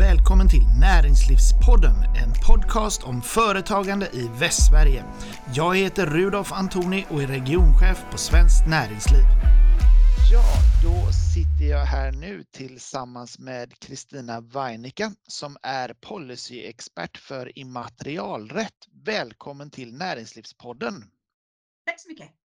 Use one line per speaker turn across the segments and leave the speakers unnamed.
välkommen till Näringslivspodden, en podcast om företagande i Västsverige. Jag heter Rudolf Antoni och är regionchef på Svenskt Näringsliv. Ja, då sitter jag här nu tillsammans med Kristina Weinicka som är policyexpert för immaterialrätt. Välkommen till Näringslivspodden.
Tack så mycket.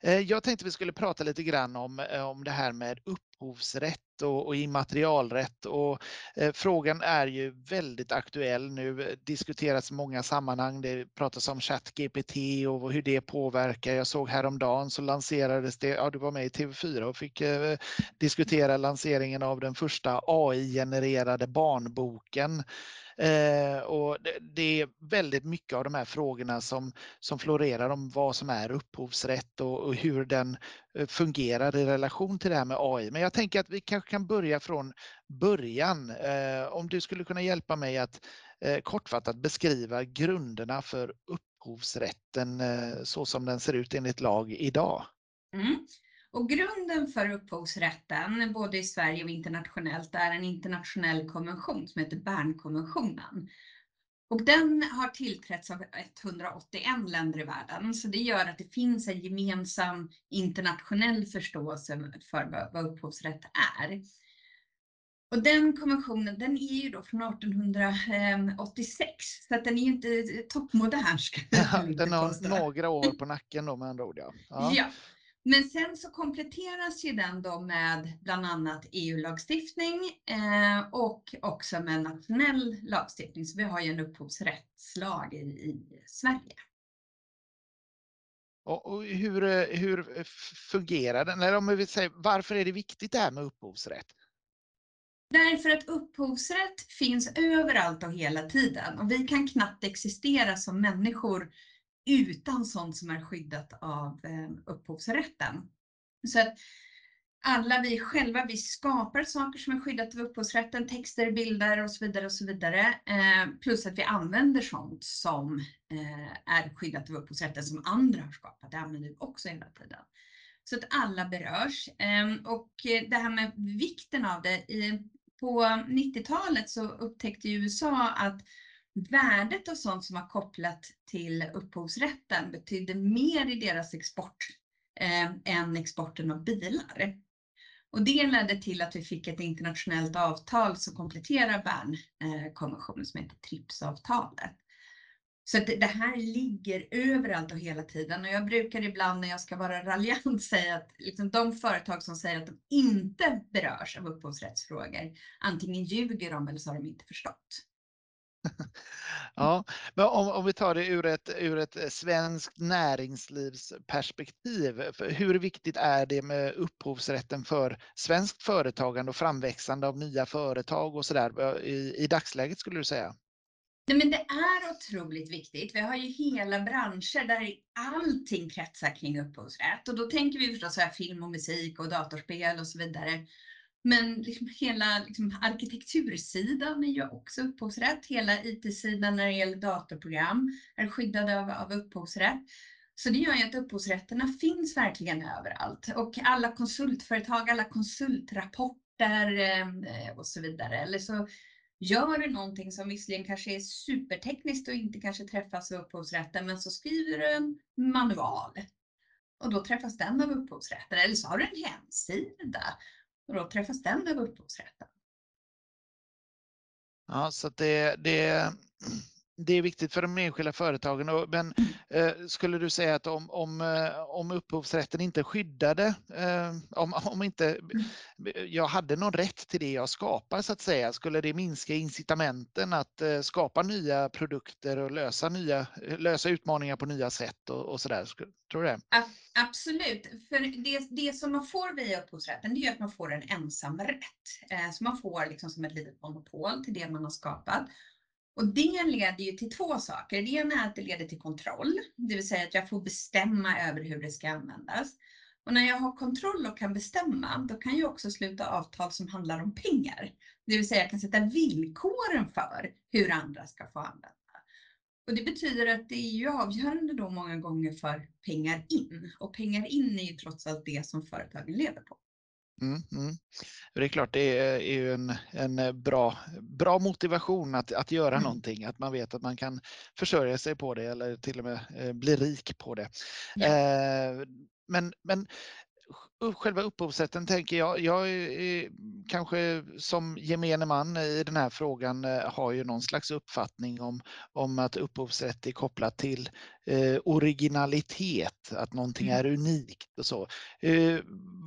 Eh, jag tänkte vi skulle prata lite grann om, eh, om det här med upphovsrätt och, och immaterialrätt. Och, eh, frågan är ju väldigt aktuell nu, diskuteras i många sammanhang. Det pratas om ChatGPT och hur det påverkar. Jag såg häromdagen så lanserades det, ja du var med i TV4 och fick eh, diskutera lanseringen av den första AI-genererade barnboken. Eh, och det, det, är väldigt mycket av de här frågorna som, som florerar om vad som är upphovsrätt och, och, hur den eh, fungerar i relation till det här med AI. Men jag tänker att vi kanske kan börja från början. Eh, om du skulle kunna hjälpa mig att eh, kortfattat beskriva grunderna för upphovsrätten eh, så som den ser ut enligt lag idag.
Mm. Och grunden för upphovsrätten, både i Sverige och internationellt, är en internationell konvention som heter Bernkonventionen. Och den har tillträtts av 181 länder i världen, så det gör att det finns en gemensam internationell förståelse för vad upphovsrätt är. Och den konventionen, den är ju då från 1886, så att den är ju inte toppmodern.
Ja, den har några år på nacken då med andra ord. Ja.
ja. ja. Men sen så kompletteras ju den då med bland annat EU-lagstiftning eh, och också med nationell lagstiftning. Så vi har ju en upphovsrättslag i, i Sverige.
Och, hur, hur fungerar den? Eller om vi säga, varför är det viktigt det här med upphovsrätt?
Därför att upphovsrätt finns överallt och hela tiden och vi kan knappt existera som människor utan sånt som är skyddat av eh, upphovsrätten. Så att alla vi själva, vi skapar saker som är skyddat av upphovsrätten, texter, bilder och så vidare och så vidare. Eh, plus att vi använder sånt som eh, är skyddat av upphovsrätten som andra har skapat. Det använder vi också hela tiden. Så att alla berörs. Ehm, och eh, det här med vikten av det. På 90-talet så upptäckte USA att värdet av sånt som var kopplat till upphovsrätten betydde mer i deras export eh, än exporten av bilar. Och det ledde till att vi fick ett internationellt avtal som kompletterar Bernkonventionen som heter TRIPS-avtalet. Så det, det här ligger överallt och hela tiden och jag brukar ibland när jag ska vara raljant säga att liksom de företag som säger att de inte berörs av upphovsrättsfrågor, antingen ljuger de eller så har de inte förstått.
Ja, men om, om vi tar det ur ett, ur ett eh, svenskt näringslivsperspektiv. Eh, hur viktigt är det med upphovsrätten för svenskt företagande och framväxande av nya företag och sådär eh, i, i dagsläget skulle du säga?
Nej, men det är otroligt viktigt. Vi har ju hela branscher där allting kretsar kring upphovsrätt och då tänker vi förstås här film och musik och datorspel och så vidare. Men liksom hela liksom, arkitektursidan är ju också upphovsrätt. Hela IT-sidan när det gäller datorprogram är skyddad av, av upphovsrätt. Så det gör ju att upphovsrätterna finns verkligen överallt. Och alla konsultföretag, alla konsultrapporter eh, och så vidare. Eller så gör du någonting som visserligen kanske är supertekniskt och inte kanske träffas av upphovsrätten, men så skriver du en manual. Och då träffas den av upphovsrätten. Eller så har du en hemsida och då träffas den av upphovsrätten.
Ja, så det, det, det är viktigt för de enskilda företagen. Men eh, skulle du säga att om, om, eh, om upphovsrätten inte skyddade, eh, om, om inte mm. jag hade någon rätt till det jag skapar så att säga, skulle det minska incitamenten att skapa nya produkter och lösa, nya, lösa utmaningar på nya sätt och, och där? Tror du det?
Absolut, för det, det som man får via upphovsrätten det är att man får en ensamrätt. Så man får liksom som ett litet monopol till det man har skapat. Och det leder ju till två saker. Det ena är att det leder till kontroll, det vill säga att jag får bestämma över hur det ska användas. Och när jag har kontroll och kan bestämma, då kan jag också sluta avtal som handlar om pengar. Det vill säga jag kan sätta villkoren för hur andra ska få använda. Och det betyder att det är ju avgörande då många gånger för pengar in. Och pengar in är ju trots allt det som företagen lever på.
Mm, mm. Det är klart, det är, är ju en, en bra, bra motivation att, att göra
Mm.
någonting, att man vet att man kan försörja sig på det eller till och med eh, bli rik på det.
Ja.
Eh, men, men själva upphovsrätten tänker jag, jag är, kanske som gemene man i den här frågan eh, har ju någon slags uppfattning om, om att upphovsrätt är kopplat till eh, originalitet, att någonting
Mm.
är unikt och så. Eh,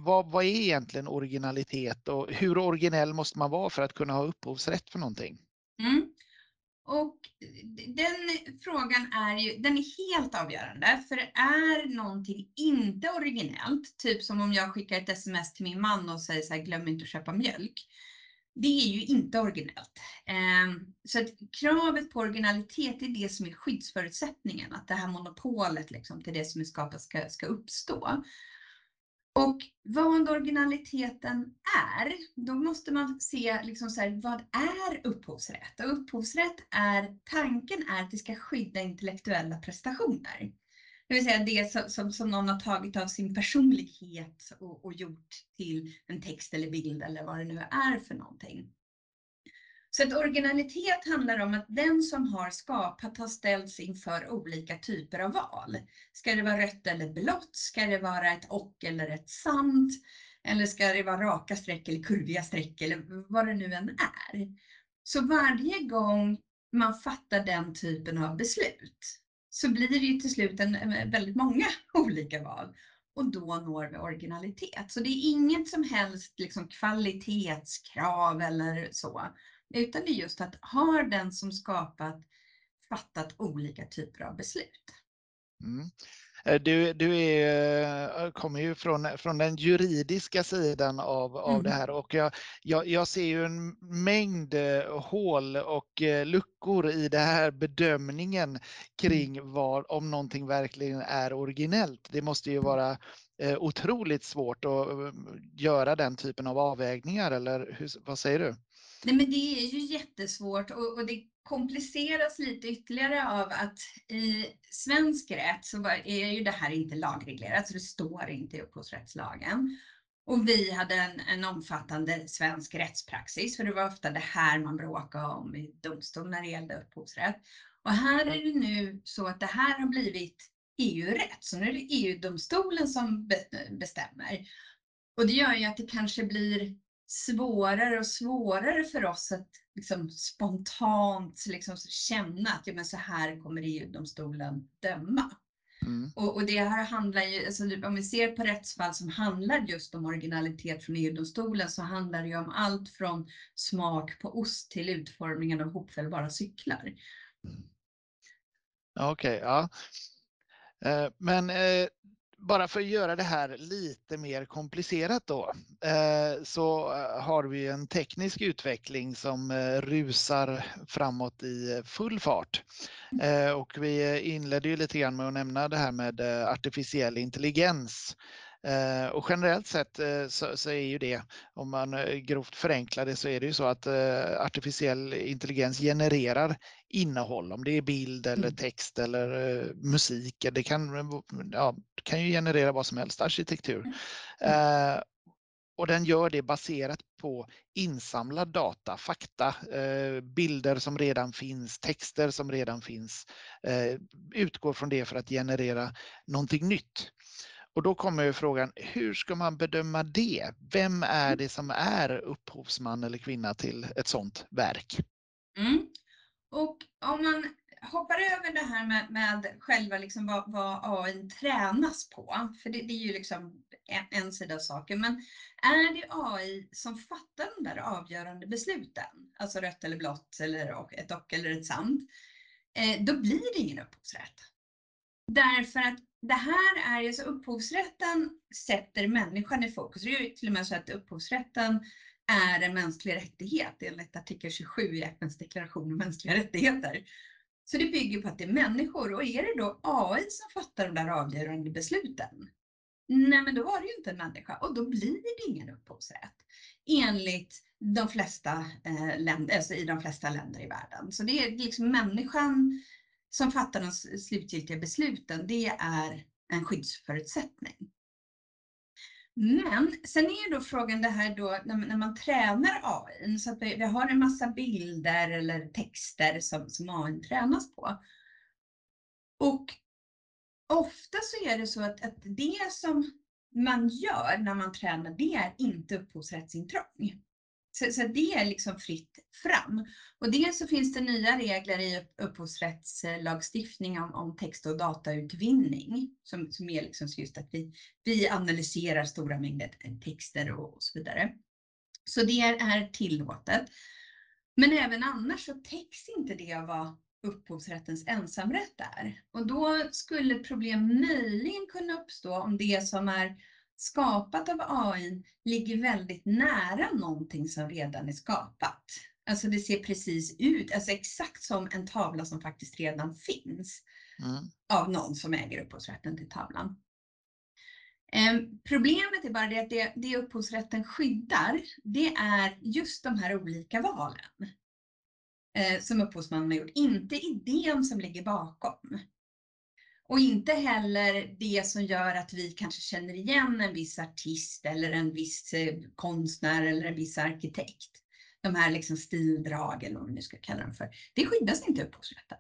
vad, vad är egentligen originalitet och hur originell måste man vara för att kunna ha upphovsrätt för någonting?
Mm. Och den frågan är ju, den är helt avgörande, för är någonting inte originellt, typ som om jag skickar ett sms till min man och säger så här, glöm inte att köpa mjölk. Det är ju inte originellt. Ehm, så att kravet på originalitet är det som är skyddsförutsättningen, att det här monopolet liksom, till det som är skapat ska, ska uppstå. Och vad originaliteten är, då måste man se liksom så här, vad är upphovsrätt? Och upphovsrätt är, tanken är att det ska skydda intellektuella prestationer. Det vill säga det som, som, som någon har tagit av sin personlighet och, och gjort till en text eller bild eller vad det nu är för någonting. Så att originalitet handlar om att den som har skapat har ställts inför olika typer av val. Ska det vara rött eller blått? Ska det vara ett och eller ett sant? Eller ska det vara raka streck eller kurviga streck eller vad det nu än är. Så varje gång man fattar den typen av beslut så blir det ju till slut en, väldigt många olika val och då når vi originalitet. Så det är inget som helst liksom kvalitetskrav eller så, utan det är just att har den som skapat fattat olika typer av beslut.
Mm. Eh, Du, du är, eh, kommer ju från, från den juridiska sidan av, av det
Mm.
här och jag, jag, jag ser ju en mängd eh, hål och luckor i det här bedömningen kring vad, om någonting verkligen är originellt. Det måste ju vara eh, otroligt svårt att göra den typen av avvägningar, eller hur, vad säger du?
Nej, men det är ju jättesvårt och, och det kompliceras lite ytterligare av att i svensk rätt så var, är ju det här inte lagreglerat, så det står inte i upphovsrättslagen. Och vi hade en, en omfattande svensk rättspraxis, för det var ofta det här man bråkade om i domstol när det gällde upphovsrätt. Och här är det nu så att det här har blivit EU-rätt, så nu är det EU-domstolen som bestämmer. Och det gör ju att det kanske blir svårare och svårare för oss att liksom spontant liksom känna att ja, men så här kommer EU-domstolen döma.
Mm.
Och, och det här handlar ju, alltså, om vi ser på rättsfall som handlar just om originalitet från EU-domstolen så handlar det ju om allt från smak på ost till utformningen av hopfällbara cyklar.
Okej, ja. Eh, Men eh, bara för att göra det här lite mer komplicerat då, eh, så eh, har vi en teknisk utveckling som eh, rusar framåt i full fart. Eh, Och vi inledde ju lite grann med att nämna det här med artificiell intelligens. Eh, Och generellt sett eh, så, så är ju det, om man eh, grovt förenklar det, så är det ju så att artificiell intelligens genererar innehåll, om det är bild eller
Mm.
text eller musik. Det kan, ja, det kan ju generera vad som helst, arkitektur. Eh, och den gör det baserat på insamlad data, fakta, bilder som redan finns, texter som redan finns. Utgår från det för att generera någonting nytt. Och då kommer ju frågan, hur ska man bedöma det? Vem är det som är upphovsman eller kvinna till ett sådant verk?
Mm. Och om man hoppar över det här med, med själva liksom vad, vad AI tränas på, för det, det är ju liksom en, en sida av saken, men är det AI som fattar de där avgörande besluten, alltså rött eller blått eller ett och eller ett sant, eh, då blir det ingen upphovsrätt. Därför att det här är ju så upphovsrätten sätter människan i fokus. Det är ju till och med så att upphovsrätten är en mänsklig rättighet enligt artikel 27 i FNs deklaration om mänskliga rättigheter. Så det bygger på att det är människor och är det då AI som fattar de där avgörande besluten? Nej, men då var det ju inte en människa och då blir det ingen upphovsrätt enligt de flesta eh, länder, alltså i de flesta länder i världen. Så det är liksom människan som fattar de slutgiltiga besluten. Det är en skyddsförutsättning. Men sen är ju då frågan det här då när, när man tränar AI, så att vi, vi, har en massa bilder eller texter som, som AI tränas på. Och ofta så är det så att, att det som man gör när man tränar, det är inte upphovsrättsintrång. Så, så, det är liksom fritt fram. Och dels så finns det nya regler i upphovsrättslagstiftningen om, om text och datautvinning som, som är liksom just att vi, vi analyserar stora mängder texter och, och så vidare. Så det är, är tillåtet. Men även annars så täcks inte det av vad upphovsrättens ensamrätt är. Och då skulle problem möjligen kunna uppstå om det som är skapat av AI ligger väldigt nära någonting som redan är skapat. Alltså det ser precis ut, alltså exakt som en tavla som faktiskt redan finns mm. av någon som äger upphovsrätten till tavlan. Eh, problemet är bara det att det, det upphovsrätten skyddar, det är just de här olika valen eh, som upphovsmannen har gjort, inte idén som ligger bakom. Och inte heller det som gör att vi kanske känner igen en viss artist eller en viss eh, konstnär eller en viss arkitekt. De här liksom stildragen, om vi nu ska kalla dem för. Det skyddas inte upphovsrätten.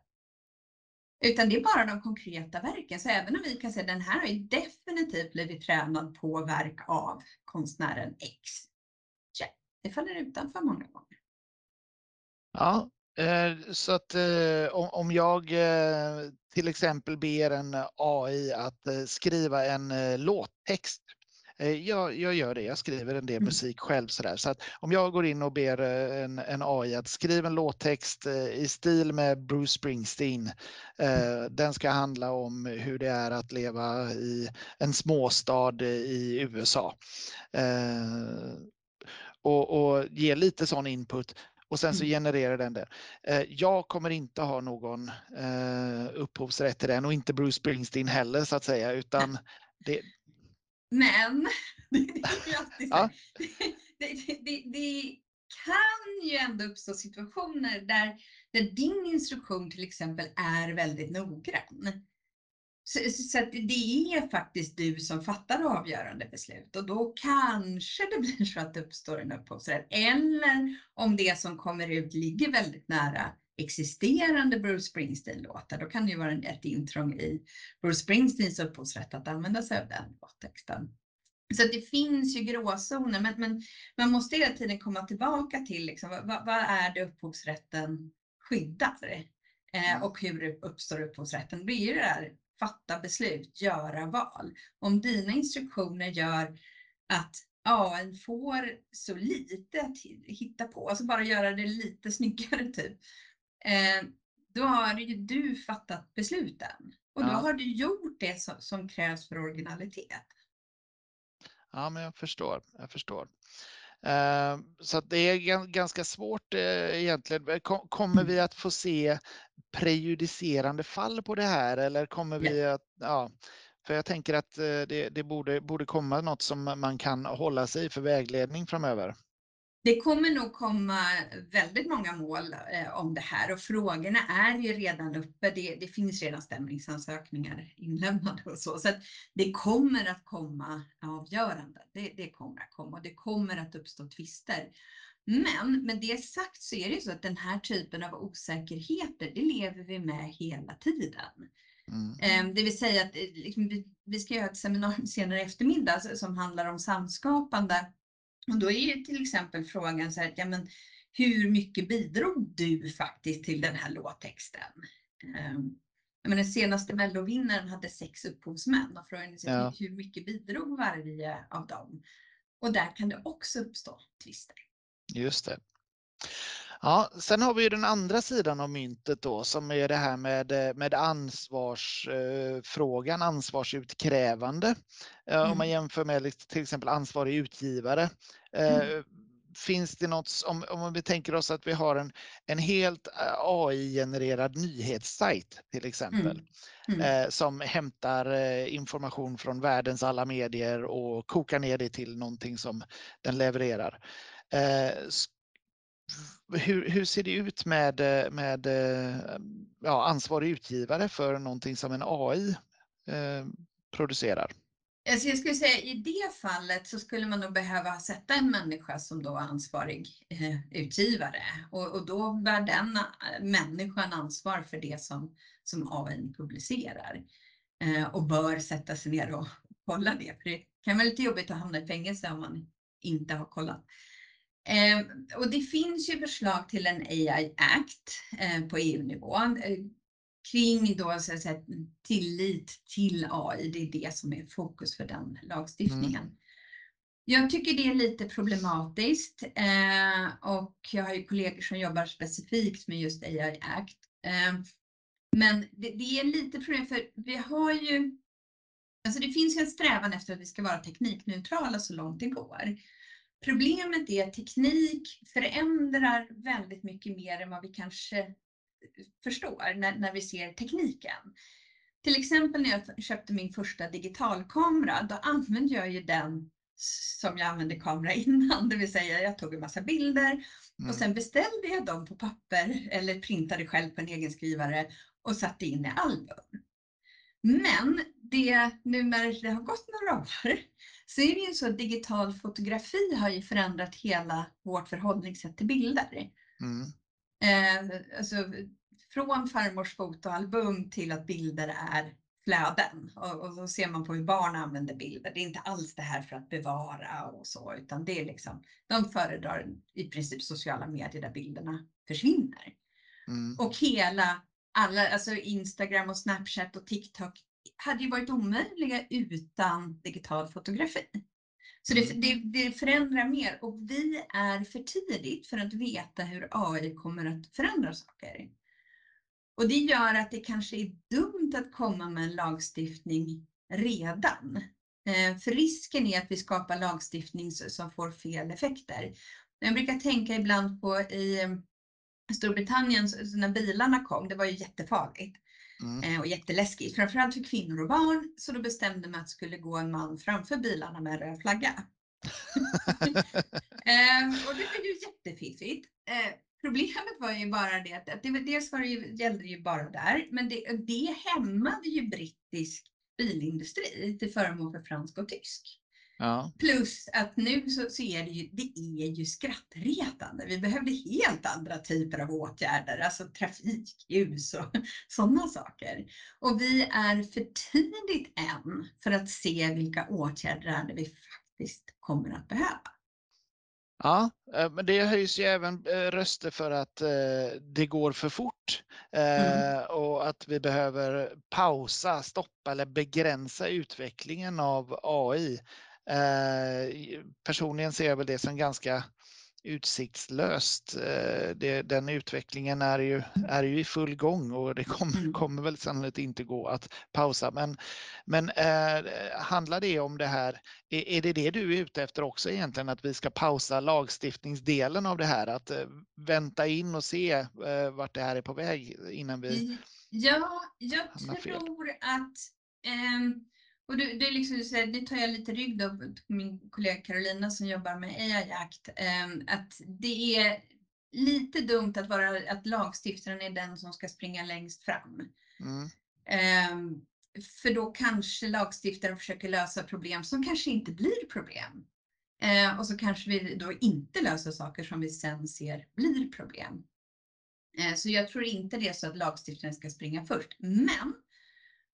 Utan det är bara de konkreta verken. Så även om vi kan säga att den här har ju definitivt blivit tränad på verk av konstnären X. Ja, det faller utanför många gånger.
Ja, eh, så att eh, om jag till exempel ber en AI att skriva en låttext jag, jag, gör det, jag skriver en del mm. musik själv. Så, där. så att om jag går in och ber en, en, AI att skriva en låttext i stil med Bruce Springsteen. Den ska handla om hur det är att leva i en småstad i USA. Och, och ge lite sån input och sen så mm. genererar den det. Eh, jag kommer inte ha någon eh, upphovsrätt till den och inte Bruce Springsteen heller så att säga utan det...
Men, det. Det, det, det, kan ju ändå uppstå situationer där, där din instruktion till exempel är väldigt noggrann. Så, så det är faktiskt du som fattar avgörande beslut och då kanske det blir så att det uppstår en upphovsrätt. Eller om det som kommer ut ligger väldigt nära existerande Bruce Springsteen-låtar, då kan det ju vara ett intrång i Bruce Springsteens upphovsrätt att använda sig av den låttexten. Så det finns ju gråzoner, men, men man måste hela tiden komma tillbaka till liksom, vad, vad är det upphovsrätten skyddar? Eh, mm. och hur uppstår upphovsrätten? Det är ju det där fatta beslut, göra val. Om dina instruktioner gör att AI får så lite att hitta på, alltså bara göra det lite snyggare typ, eh, då har ju du fattat besluten. Och då ja. har du gjort det som, krävs för originalitet.
Ja, men jag förstår. Jag förstår. Eh, så det är ganska svårt eh, egentligen. Kommer vi att få se prejudicerande fall på det här eller kommer vi att, ja, för jag tänker att eh, det, det borde, borde komma något som man kan hålla sig i för vägledning framöver.
Det kommer nog komma väldigt många mål eh, om det här och frågorna är ju redan uppe. Det, det finns redan stämningsansökningar inlämnade och så. Så det kommer att komma avgörande. Det, det kommer att komma och det kommer att uppstå tvister. Men med det sagt så är det så att den här typen av osäkerheter, det lever vi med hela tiden. Mm. Ehm, det vill säga att eh, liksom, vi ska göra ett seminarium senare i eftermiddag som handlar om samskapande. Och då är ju till exempel frågan så här, ja men hur mycket bidrog du faktiskt till den här låttexten? Ehm, men den senaste mellovinnaren hade sex upphovsmän och frågan är ja. hur mycket bidrog varje av dem? Och där kan det också uppstå tvister.
Just det. Ja, sen har vi ju den andra sidan av myntet då som är det här med, med ansvarsfrågan, ansvarsutkrävande. Mm. Om man jämför med till exempel ansvarig utgivare. Mm. Finns det något, om, om vi tänker oss att vi har en, en helt AI-genererad nyhetssajt till exempel, mm. Mm. som hämtar information från världens alla medier och kokar ner det till någonting som den levererar. Eh, hur, hur, ser det ut med, eh, med eh, ja, ansvarig utgivare för någonting som en AI eh, producerar?
Alltså jag skulle säga i det fallet så skulle man nog behöva sätta en människa som då ansvarig eh, utgivare och, och då bär den människan ansvar för det som, som AI publicerar eh, och bör sätta sig ner och kolla det. För det kan vara lite jobbigt att hamna i fängelse om man inte har kollat. Eh, och det finns ju förslag till en AI Act eh, på EU-nivå eh, kring då så att säga, tillit till AI. Det är det som är fokus för den lagstiftningen. Mm. Jag tycker det är lite problematiskt eh, och jag har ju kollegor som jobbar specifikt med just AI Act. Eh, men det, det, är lite problem för vi har ju, alltså det finns ju en strävan efter att vi ska vara teknikneutrala så långt det går. Problemet är att teknik förändrar väldigt mycket mer än vad vi kanske förstår när, när vi ser tekniken. Till exempel när jag köpte min första digitalkamera, då använde jag ju den som jag använde kamera innan, det vill säga jag tog en massa bilder mm. och sen beställde jag dem på papper eller printade själv på en egen skrivare och satte in i album. Men det, nu när det har gått några år så är det ju så att digital fotografi har ju förändrat hela vårt förhållningssätt till bilder. Mm. Eh, alltså, från farmors fotoalbum till att bilder är flöden och, och så ser man på hur barn använder bilder. Det är inte alls det här för att bevara och så, utan det är liksom, de föredrar i princip sociala medier där bilderna försvinner. Mm. Och hela, alla, alltså Instagram och Snapchat och TikTok hade ju varit omöjliga utan digital fotografi. Så det, mm. det, det, förändrar mer och vi är för tidigt för att veta hur AI kommer att förändra saker. Och det gör att det kanske är dumt att komma med en lagstiftning redan. Eh, för risken är att vi skapar lagstiftning som får fel effekter. Jag brukar tänka ibland på i Storbritannien när bilarna kom, det var ju jättefarligt. Mm. Eh, och jätteläskigt, framförallt för kvinnor och barn. Så då bestämde man att det skulle gå en man framför bilarna med en röd flagga. eh, och det var ju jättefiffigt. Eh, problemet var ju bara det att det, dels var det ju, gällde det ju bara där, men det, det hämmade ju brittisk bilindustri till förmån för fransk och tysk. Ja. Plus att nu så, så, är det ju, det är ju skrattretande. Vi behövde helt andra typer av åtgärder, alltså trafikljus och sådana saker. Och vi är för tidigt än för att se vilka åtgärder vi faktiskt kommer att behöva.
Ja, eh, men det höjs ju även eh, röster för att eh, det går för fort mm. och att vi behöver pausa, stoppa eller begränsa utvecklingen av AI. Eh, personligen ser jag väl det som ganska utsiktslöst. Eh, det, den utvecklingen är ju, är ju i full gång och det kommer, mm. kommer väl sannolikt inte gå att pausa. Men, men eh, handlar det om det här, är, är, det det du är ute efter också egentligen, att vi ska pausa lagstiftningsdelen av det här, att eh, vänta in och se eh, vart det här är på väg innan vi
Ja, jag tror att eh, och du, det är liksom, nu tar jag lite rygg då på min kollega Carolina som jobbar med AI-jakt, ehm, att det är lite dumt att, vara, att lagstiftaren är den som ska springa längst fram. Mm. Ehm, för då kanske lagstiftaren försöker lösa problem som kanske inte blir problem. Ehm, och så kanske vi då inte löser saker som vi sen ser blir problem. Så jag tror inte det är så att lagstiftaren ska springa först. Men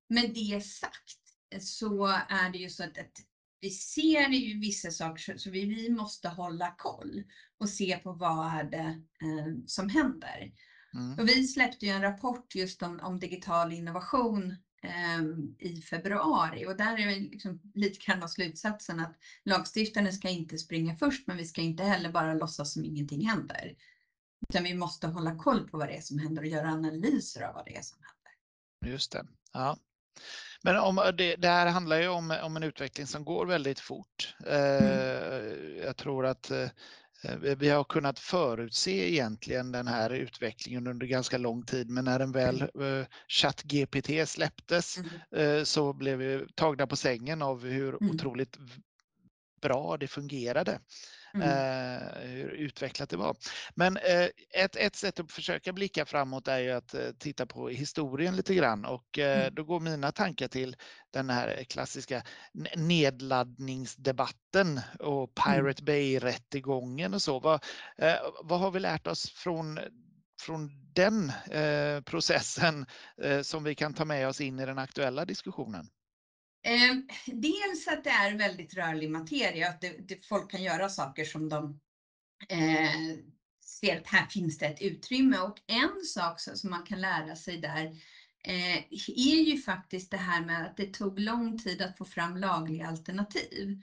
med det sagt så är det ju så att, att vi ser ju vissa saker så vi, vi måste hålla koll och se på vad är det eh, som händer. Mm. Och vi släppte ju en rapport just om, om digital innovation eh, i februari och där är liksom lite grann av slutsatsen att lagstiftarna ska inte springa först men vi ska inte heller bara låtsas som ingenting händer. Utan vi måste hålla koll på vad det är som händer och göra analyser av vad det är som händer.
Just det. Ja. Men om, det, det, här handlar ju om, om en utveckling som går väldigt fort. Mm. Eh, jag tror att eh, vi har kunnat förutse egentligen den här utvecklingen under ganska lång tid, men när den väl mm. eh, ChatGPT släpptes mm. så blev vi tagna på sängen av hur mm. otroligt bra det fungerade.
Mm.
Eh, hur utvecklat det var. Men eh, ett, ett sätt att försöka blicka framåt är ju att eh, titta på historien lite grann och
Mm.
då går mina tankar till den här klassiska nedladdningsdebatten och
Mm.
Pirate Bay-rättegången och så. Vad, vad har vi lärt oss från från den processen som vi kan ta med oss in i den aktuella diskussionen?
Eh, dels att det är väldigt rörlig materia, att det, det, folk kan göra saker som de eh, ser att här finns det ett utrymme. Och en sak som man kan lära sig där eh, är ju faktiskt det här med att det tog lång tid att få fram lagliga alternativ.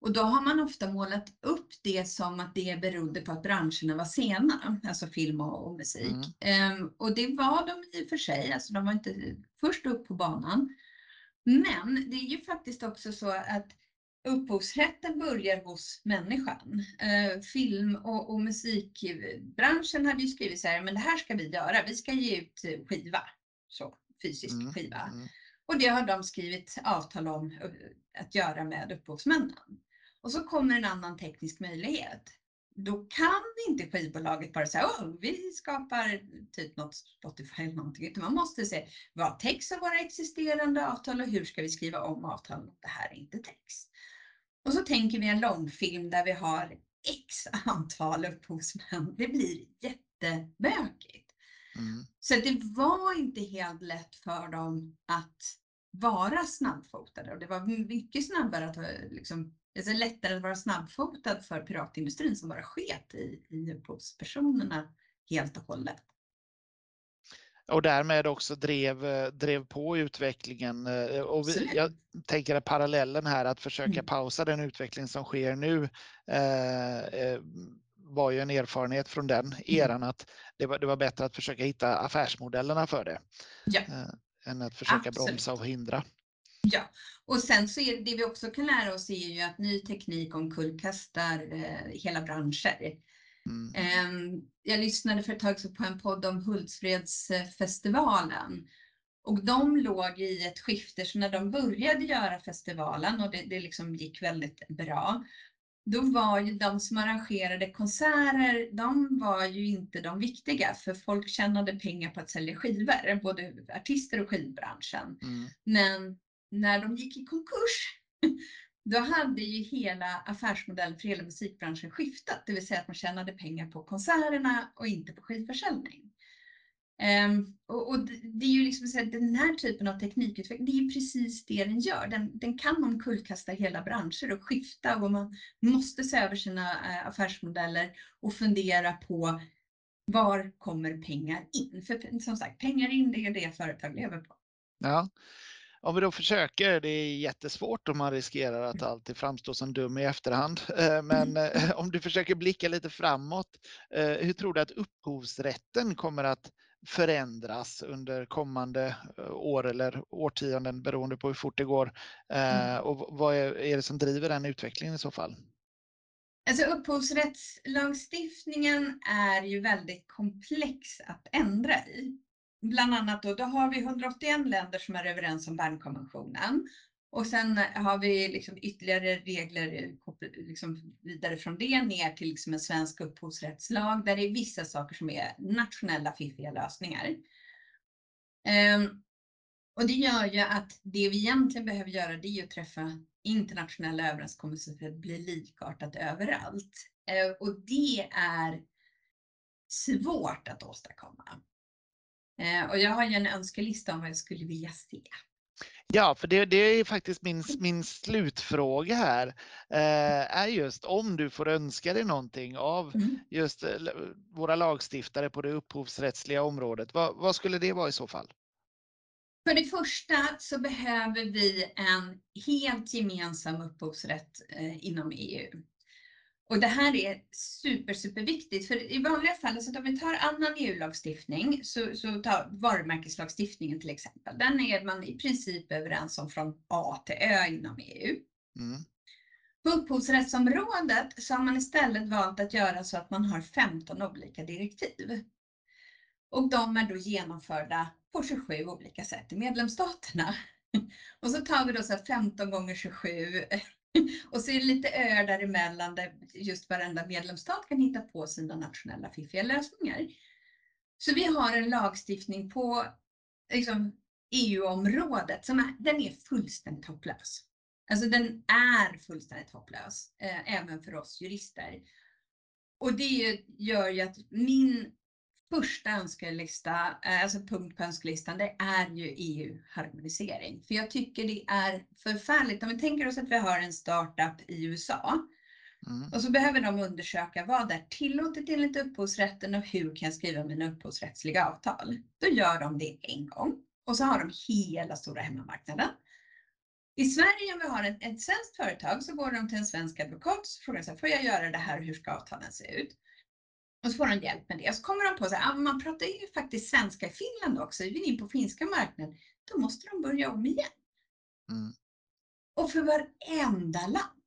Och då har man ofta målat upp det som att det berodde på att branscherna var sena, alltså film och, och musik. Mm. Um, och det var de i och för sig, alltså de var inte först upp på banan. Men det är ju faktiskt också så att upphovsrätten börjar hos människan. Uh, film och, och, musikbranschen hade ju skrivit så här, men det här ska vi göra, vi ska ge ut skiva, så fysisk mm. skiva. Mm. Och det har de skrivit avtal om att göra med upphovsmännen. Och så kommer en annan teknisk möjlighet. Då kan inte skivbolaget bara säga oh, vi skapar typ något Spotify eller någonting. Utan man måste se vad täcks av våra existerande avtal och hur ska vi skriva om avtalen om det här inte täcks. Och så tänker vi en långfilm där vi har x antal upphovsmän. Det blir jättebökigt. Mm. Så det var inte helt lätt för dem att vara snabbfotade och det var mycket snabbare att liksom, det är lättare att vara snabbfotad för piratindustrin som bara sket i, i upphovspersonerna helt och hållet.
Och därmed också drev, drev på utvecklingen. Och vi, jag tänker att parallellen här att försöka mm. pausa den utveckling som sker nu eh, var ju en erfarenhet från den mm. eran mm. att det var, det var bättre att försöka hitta affärsmodellerna för det.
Ja.
Eh, än att försöka Absolut. bromsa och hindra.
Ja, och sen så är det, det vi också kan lära oss är ju att ny teknik omkullkastar eh, hela branscher. Mm. Eh, jag lyssnade för ett tag sedan på en podd om Hultsfredsfestivalen och de låg i ett skifte, så när de började göra festivalen och det, det liksom gick väldigt bra, då var ju de som arrangerade konserter, de var ju inte de viktiga för folk tjänade pengar på att sälja skivor, både artister och skivbranschen. Mm. Men när de gick i konkurs, då hade ju hela affärsmodellen för hela musikbranschen skiftat, det vill säga att man tjänade pengar på konserterna och inte på skivförsäljning. Um, och, och, det är ju liksom så att den här typen av teknikutveckling, det är ju precis det den gör. Den, den kan omkullkasta hela branscher och skifta och man måste se över sina uh, affärsmodeller och fundera på var kommer pengar in? För som sagt, pengar in, det är det företag lever på.
Ja, om vi då försöker, det är jättesvårt om man riskerar att alltid framstå som dum i efterhand. Eh, men eh, om du försöker blicka lite framåt, eh, hur tror du att upphovsrätten kommer att förändras under kommande år eller årtionden beroende på hur fort det går? Mm. Och vad är det som driver den utvecklingen i så fall?
Alltså upphovsrättslagstiftningen är ju väldigt komplex att ändra i bland annat då, då har vi 181 länder som är överens om Bernkonventionen. Och sen har vi liksom ytterligare regler liksom vidare från det ner till liksom en svensk upphovsrättslag där det är vissa saker som är nationella fiffiga lösningar. Um, och det gör ju att det vi egentligen behöver göra det är att träffa internationella överenskommelser för att bli likartat överallt. Uh, och det är svårt att åstadkomma. Eh, och jag har ju en önskelista om vad jag skulle vilja se.
Ja, för det, det är faktiskt min, min slutfråga här. Eh, är just om du får önska dig någonting av mm. just eh, våra lagstiftare på det upphovsrättsliga området. Vad, vad skulle det vara i så fall?
För det första så behöver vi en helt gemensam upphovsrätt eh, inom EU. Och det här är super, superviktigt. För i vanliga fall, så om vi tar annan EU-lagstiftning, så, så tar varumärkeslagstiftningen till exempel. Den är man i princip överens om från A till Ö inom EU. Mm. På upphovsrättsområdet så har man istället valt att göra så att man har 15 olika direktiv. Och de är då genomförda på 27 olika sätt i medlemsstaterna. Och så tar vi då så 15 gånger 27 och så är det lite öar däremellan där just varenda medlemsstat kan hitta på sina nationella fiffiga lösningar. Så vi har en lagstiftning på liksom, EU-området som är, den är fullständigt hopplös. Alltså den är fullständigt hopplös, eh, även för oss jurister. Och det gör ju att min första önskelista, eh, alltså punkt på önskelistan, det är ju EU-harmonisering. För jag tycker det är förfärligt. Om vi tänker oss att vi har en startup i USA mm. och så behöver de undersöka vad är tillåtet enligt upphovsrätten och hur kan jag skriva mina upphovsrättsliga avtal? Då gör de det en gång och så har de hela stora hemmamarknaden. I Sverige om vi har ett, ett svenskt företag så går de till en svensk advokat och frågar sig, får jag göra det här och hur ska avtalen se ut? Och så får de hjälp med det. Och så kommer de på att ah, man pratar ju faktiskt svenska i Finland också. Är vi in på finska marknaden, då måste de börja om igen. Mm. Och för varenda land.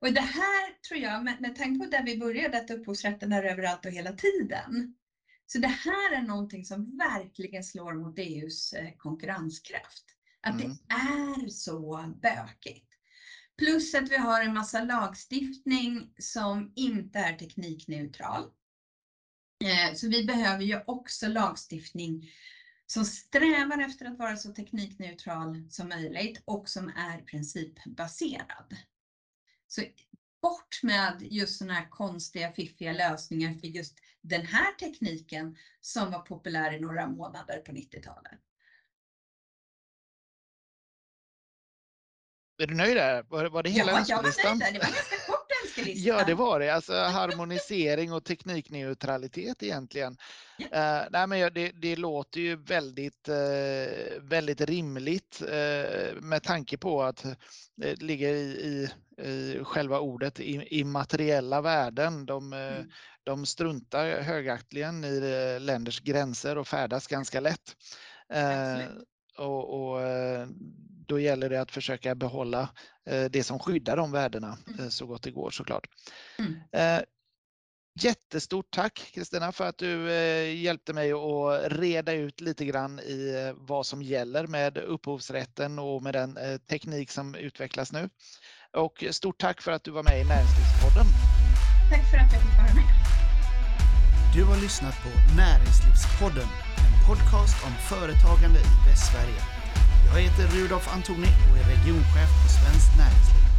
Och det här tror jag, med, med tanke på där vi började, att upphovsrätten är överallt och hela tiden. Så det här är någonting som verkligen slår mot EUs eh, konkurrenskraft. Att mm. det är så bökigt. Plus att vi har en massa lagstiftning som inte är teknikneutral. Eh, så vi behöver ju också lagstiftning som strävar efter att vara så teknikneutral som möjligt och som är principbaserad. Så bort med just sådana här konstiga, fiffiga lösningar för just den här tekniken som var populär i några månader på 90-talet.
Är du nöjd där? Var, var det hela
ja, önskelistan? Ja, det var ganska kort önskelista.
ja, det var det. Alltså harmonisering och teknikneutralitet egentligen. Ja. Uh, nej, men det, det låter ju väldigt, uh, väldigt rimligt uh, med tanke på att det ligger i, i, i själva ordet immateriella värden. De, mm. de struntar högaktligen i länders gränser och färdas ganska lätt. Och, och, då gäller det att försöka behålla eh, det som skyddar de värdena mm. eh, så gott det går såklart. Mm. Eh, jättestort tack Kristina för att du hjälpte mig att reda ut lite grann i vad som gäller med upphovsrätten och med den teknik som utvecklas nu. Och stort tack för att du var med i Näringslivspodden.
Tack för att jag fick vara med.
Du har lyssnat på Näringslivspodden, en podcast om företagande i Västsverige. Jag heter Rudolf Antoni och är regionchef på Svenskt Näringsliv.